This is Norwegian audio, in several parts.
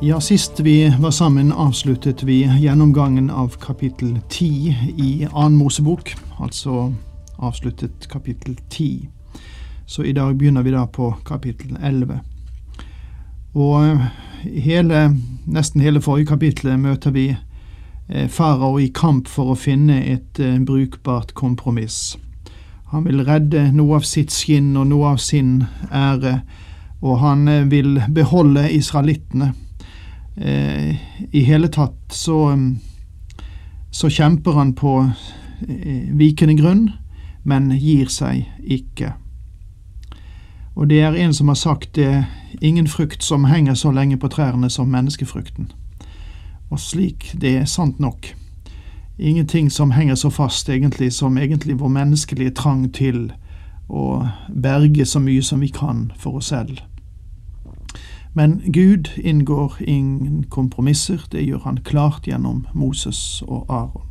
Ja, Sist vi var sammen, avsluttet vi gjennomgangen av kapittel 10 i annen Mosebok. Altså avsluttet kapittel 10. Så i dag begynner vi da på kapittel 11. Og hele, nesten hele forrige kapittelet møter vi eh, farao i kamp for å finne et eh, brukbart kompromiss. Han vil redde noe av sitt skinn og noe av sin ære, og han eh, vil beholde israelittene I hele tatt så, mm, så kjemper han på eh, vikende grunn, men gir seg ikke. Og det er en som har sagt det er ingen frukt som henger så lenge på trærne som menneskefrukten. Og slik, det er sant nok. Ingenting som henger så fast egentlig som egentlig vår menneskelige trang til å berge så mye som vi kan for oss selv. Men Gud inngår ingen kompromisser, det gjør han klart gjennom Moses og Aron.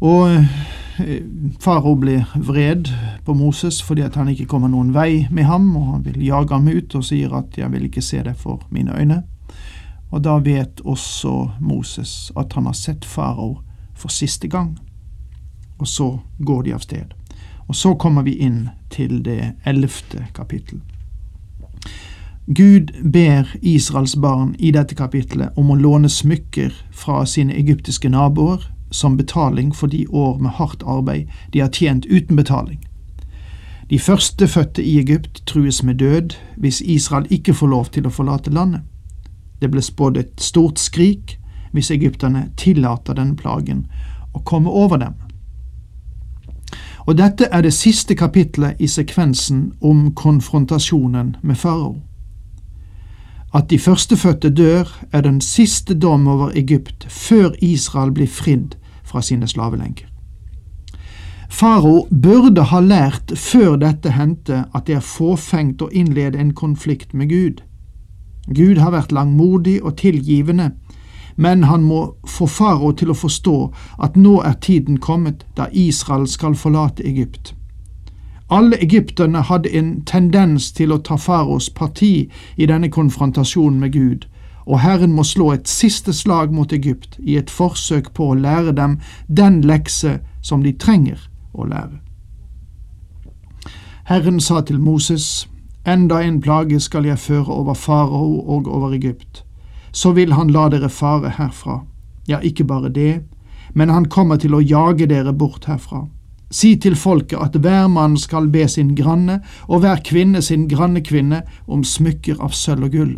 Og eh, farao blir vred på Moses fordi at han ikke kommer noen vei med ham, og han vil jage ham ut og sier at 'jeg vil ikke se deg for mine øyne'. Og da vet også Moses at han har sett farao for siste gang. Og så går de av sted. Og så kommer vi inn til det ellevte kapittel. Gud ber Israels barn i dette kapitlet om å låne smykker fra sine egyptiske naboer som betaling for de år med hardt arbeid de har tjent uten betaling. De førstefødte i Egypt trues med død hvis Israel ikke får lov til å forlate landet. Det ble spådd et stort skrik hvis egypterne tillater denne plagen å komme over dem. Og dette er det siste kapitlet i sekvensen om konfrontasjonen med farao. At de førstefødte dør, er den siste dom over Egypt før Israel blir fridd fra sine slavelenker. Farao burde ha lært før dette hendte at det er fåfengt å innlede en konflikt med Gud. Gud har vært langmodig og tilgivende, men han må få farao til å forstå at nå er tiden kommet da Israel skal forlate Egypt. Alle egypterne hadde en tendens til å ta faraos parti i denne konfrontasjonen med Gud, og Herren må slå et siste slag mot Egypt i et forsøk på å lære dem den lekse som de trenger å lære. Herren sa til Moses, Enda en plage skal jeg føre over farao og over Egypt. Så vil han la dere fare herfra. Ja, ikke bare det, men han kommer til å jage dere bort herfra. Si til folket at hver mann skal be sin granne og hver kvinne sin grannekvinne om smykker av sølv og gull.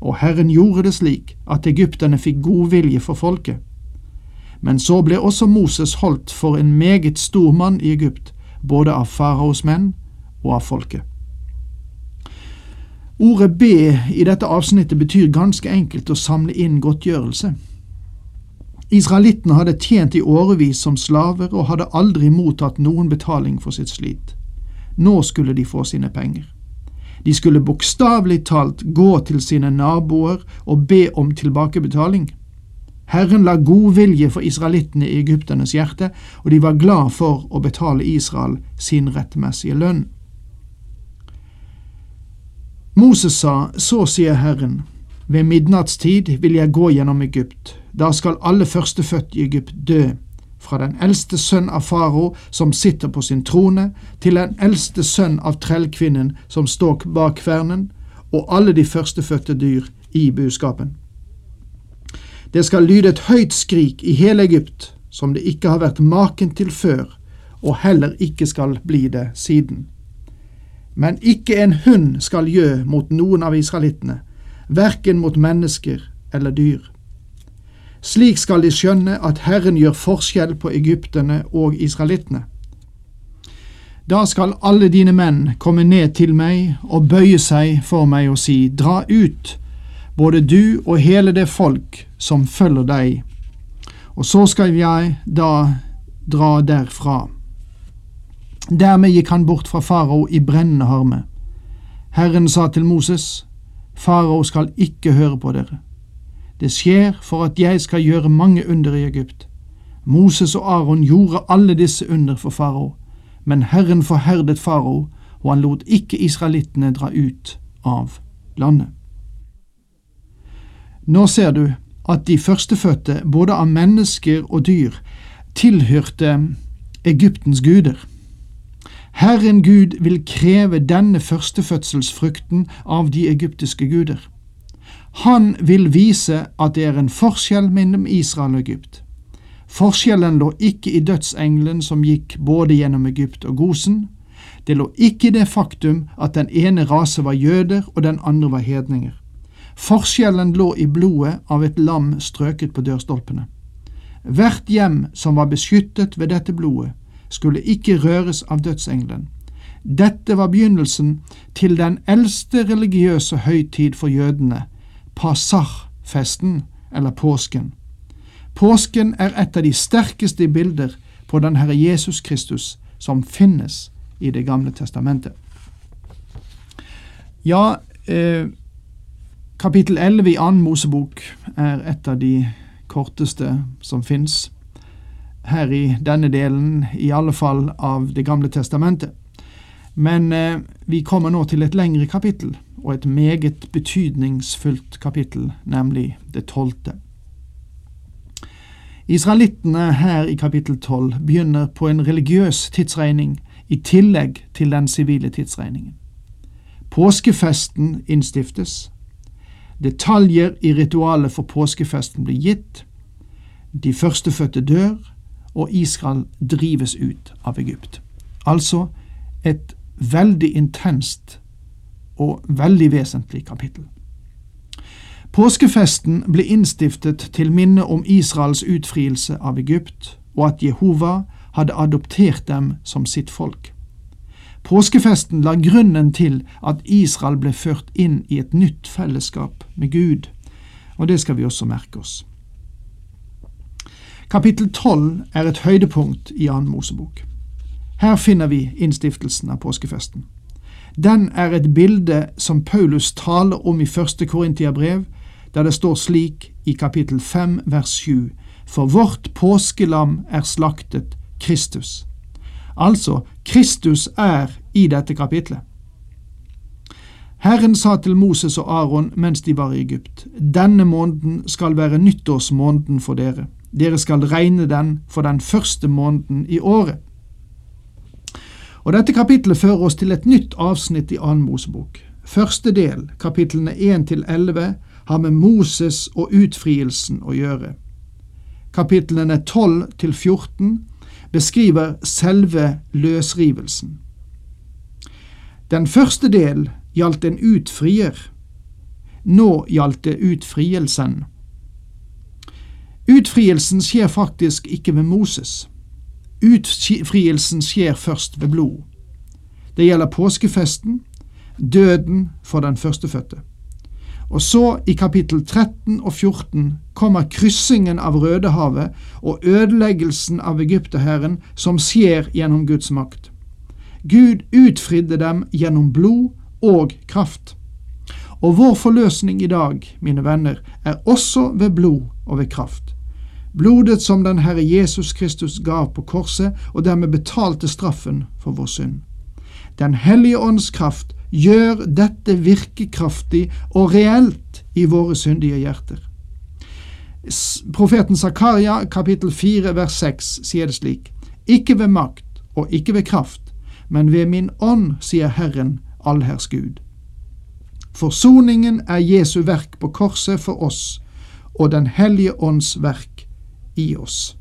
Og Herren gjorde det slik at egypterne fikk god vilje for folket. Men så ble også Moses holdt for en meget stor mann i Egypt, både av faraos menn og av folket. Ordet be i dette avsnittet betyr ganske enkelt å samle inn godtgjørelse. Israelittene hadde tjent i årevis som slaver og hadde aldri mottatt noen betaling for sitt slit. Nå skulle de få sine penger. De skulle bokstavelig talt gå til sine naboer og be om tilbakebetaling. Herren la god vilje for israelittene i egypternes hjerte, og de var glad for å betale Israel sin rettmessige lønn. Moses sa, så sier Herren, ved midnattstid vil jeg gå gjennom Egypt da skal alle førstefødte i Egypt dø, fra den eldste sønn av farao som sitter på sin trone, til den eldste sønn av trellkvinnen som står bak kvernen, og alle de førstefødte dyr i buskapen. Det skal lyde et høyt skrik i hele Egypt, som det ikke har vært maken til før, og heller ikke skal bli det siden. Men ikke en hund skal gjø mot noen av israelittene, verken mot mennesker eller dyr. Slik skal de skjønne at Herren gjør forskjell på egypterne og israelittene. Da skal alle dine menn komme ned til meg og bøye seg for meg og si, Dra ut, både du og hele det folk som følger deg. Og så skal jeg da dra derfra. Dermed gikk han bort fra farao i brennende harme. Herren sa til Moses, Farao skal ikke høre på dere. Det skjer for at jeg skal gjøre mange under i Egypt. Moses og Aron gjorde alle disse under for farao, men Herren forherdet farao, og han lot ikke israelittene dra ut av landet. Nå ser du at de førstefødte, både av mennesker og dyr, tilhørte Egyptens guder. Herren Gud vil kreve denne førstefødselsfrukten av de egyptiske guder. Han vil vise at det er en forskjell mellom Israel og Egypt. Forskjellen lå ikke i dødsengelen som gikk både gjennom Egypt og Gosen. Det lå ikke i det faktum at den ene rase var jøder og den andre var hedninger. Forskjellen lå i blodet av et lam strøket på dørstolpene. Hvert hjem som var beskyttet ved dette blodet, skulle ikke røres av dødsengelen. Dette var begynnelsen til den eldste religiøse høytid for jødene, Pasach-festen, eller påsken. Påsken er et av de sterkeste bilder på den Herre Jesus Kristus som finnes i Det gamle testamentet. Ja, eh, kapittel 11 i annen Mosebok er et av de korteste som fins. Her i denne delen, i alle fall av Det gamle testamentet. Men eh, vi kommer nå til et lengre kapittel, og et meget betydningsfullt kapittel, nemlig det tolvte. Israelittene her i kapittel tolv begynner på en religiøs tidsregning i tillegg til den sivile tidsregningen. Påskefesten innstiftes. Detaljer i ritualet for påskefesten blir gitt. De førstefødte dør, og Israel drives ut av Egypt. Altså et veldig intenst og veldig vesentlig kapittel. Påskefesten ble innstiftet til minne om Israels utfrielse av Egypt, og at Jehova hadde adoptert dem som sitt folk. Påskefesten la grunnen til at Israel ble ført inn i et nytt fellesskap med Gud, og det skal vi også merke oss. Kapittel tolv er et høydepunkt i annen Mosebok. Her finner vi innstiftelsen av påskefesten. Den er et bilde som Paulus taler om i første Korintiabrev, der det står slik i kapittel 5 vers 7, for vårt påskelam er slaktet Kristus. Altså, Kristus er i dette kapitlet. Herren sa til Moses og Aron mens de var i Egypt, denne måneden skal være nyttårsmåneden for dere. Dere skal regne den for den første måneden i året. Og Dette kapitlet fører oss til et nytt avsnitt i annen Mosebok. Første del, kapitlene 1–11, har med Moses og utfrielsen å gjøre. Kapitlene 12–14 beskriver selve løsrivelsen. Den første del gjaldt en utfrier. Nå gjaldt det utfrielsen. Utfrielsen skjer faktisk ikke ved Moses. Utfrielsen skjer først ved blod. Det gjelder påskefesten, døden for den førstefødte. Og så, i kapittel 13 og 14, kommer kryssingen av Rødehavet og ødeleggelsen av egypterhæren som skjer gjennom Guds makt. Gud utfridde dem gjennom blod og kraft. Og vår forløsning i dag, mine venner, er også ved blod og ved kraft. Blodet som den Herre Jesus Kristus gav på korset, og dermed betalte straffen for vår synd. Den hellige ånds kraft gjør dette virkekraftig og reelt i våre syndige hjerter. Profeten Zakaria kapittel 4 vers 6 sier det slik, ikke ved makt og ikke ved kraft, men ved min ånd, sier Herren, allherrs Gud. Forsoningen er Jesu verk på korset for oss, og Den hellige ånds verk i oss.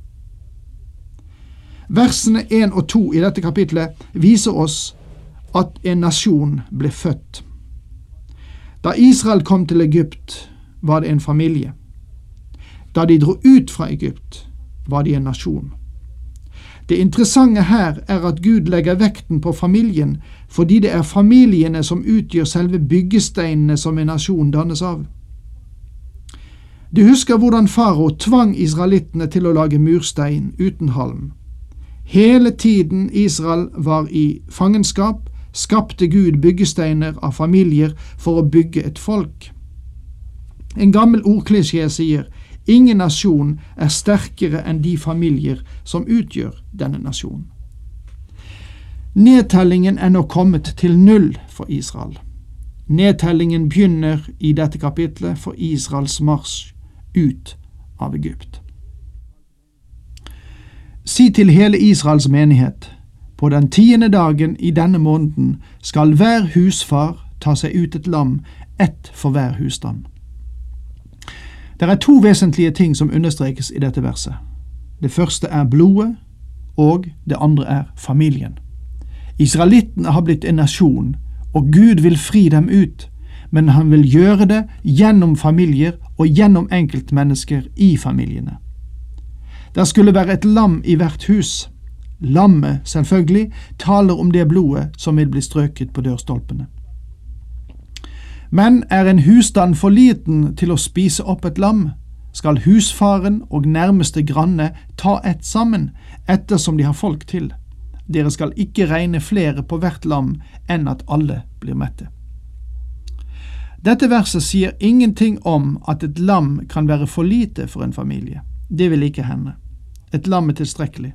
Versene 1 og 2 i dette kapitlet viser oss at en nasjon ble født. Da Israel kom til Egypt, var det en familie. Da de dro ut fra Egypt, var de en nasjon. Det interessante her er at Gud legger vekten på familien fordi det er familiene som utgjør selve byggesteinene som en nasjon dannes av. Du husker hvordan farao tvang israelittene til å lage murstein uten halm. Hele tiden Israel var i fangenskap, skapte Gud byggesteiner av familier for å bygge et folk. En gammel ordklisjé sier ingen nasjon er sterkere enn de familier som utgjør denne nasjonen. Nedtellingen er nå kommet til null for Israel. Nedtellingen begynner i dette kapitlet for Israels marsj ut av Egypt. Si til hele Israels menighet, på den tiende dagen i denne måneden skal hver husfar ta seg ut et lam, ett for hver husstand. Det er to vesentlige ting som understrekes i dette verset. Det første er blodet, og det andre er familien. Israelittene har blitt en nasjon, og Gud vil fri dem ut, men han vil gjøre det gjennom familier og gjennom enkeltmennesker i familiene. Det skulle være et lam i hvert hus. Lammet, selvfølgelig, taler om det blodet som vil bli strøket på dørstolpene. Men er en husstand for liten til å spise opp et lam, skal husfaren og nærmeste granne ta ett sammen, ettersom de har folk til. Dere skal ikke regne flere på hvert lam enn at alle blir mette. Dette verset sier ingenting om at et lam kan være for lite for en familie. Det vil ikke hende. Et lam er tilstrekkelig.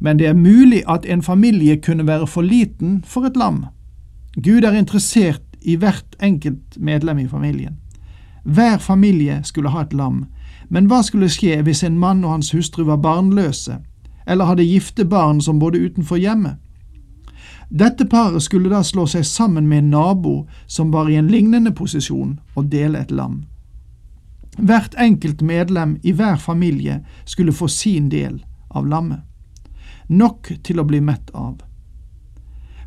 Men det er mulig at en familie kunne være for liten for et lam. Gud er interessert i hvert enkelt medlem i familien. Hver familie skulle ha et lam, men hva skulle skje hvis en mann og hans hustru var barnløse, eller hadde gifte barn som bodde utenfor hjemmet? Dette paret skulle da slå seg sammen med en nabo som var i en lignende posisjon, og dele et lam. Hvert enkelt medlem i hver familie skulle få sin del av lammet. Nok til å bli mett av.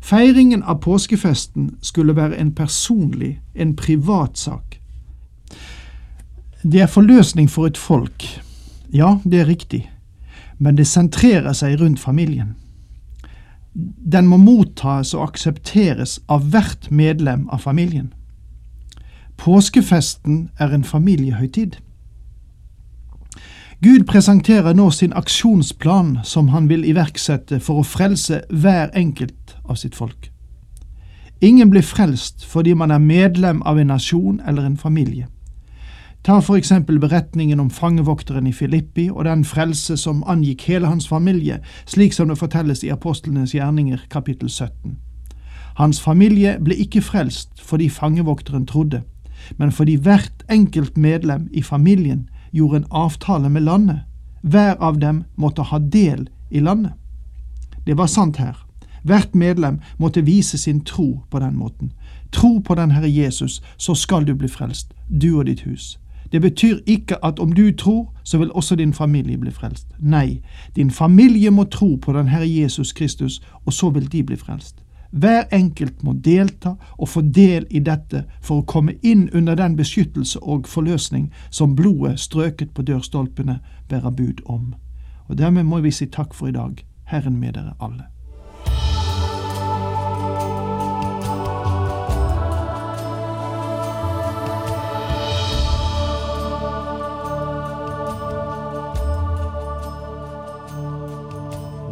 Feiringen av påskefesten skulle være en personlig, en privatsak. Det er forløsning for et folk. Ja, det er riktig, men det sentrerer seg rundt familien. Den må mottas og aksepteres av hvert medlem av familien. Påskefesten er en familiehøytid. Gud presenterer nå sin aksjonsplan som han vil iverksette for å frelse hver enkelt av sitt folk. Ingen blir frelst fordi man er medlem av en nasjon eller en familie. Ta for eksempel beretningen om fangevokteren i Filippi og den frelse som angikk hele hans familie, slik som det fortelles i Apostlenes gjerninger kapittel 17. Hans familie ble ikke frelst fordi fangevokteren trodde, men fordi hvert enkelt medlem i familien gjorde en avtale med landet. Hver av dem måtte ha del i landet. Det var sant her. Hvert medlem måtte vise sin tro på den måten. Tro på den Herre Jesus, så skal du bli frelst, du og ditt hus. Det betyr ikke at om du tror, så vil også din familie bli frelst. Nei, din familie må tro på den Herre Jesus Kristus, og så vil de bli frelst. Hver enkelt må delta og få del i dette for å komme inn under den beskyttelse og forløsning som blodet strøket på dørstolpene bærer bud om. Og dermed må vi si takk for i dag, Herren med dere alle.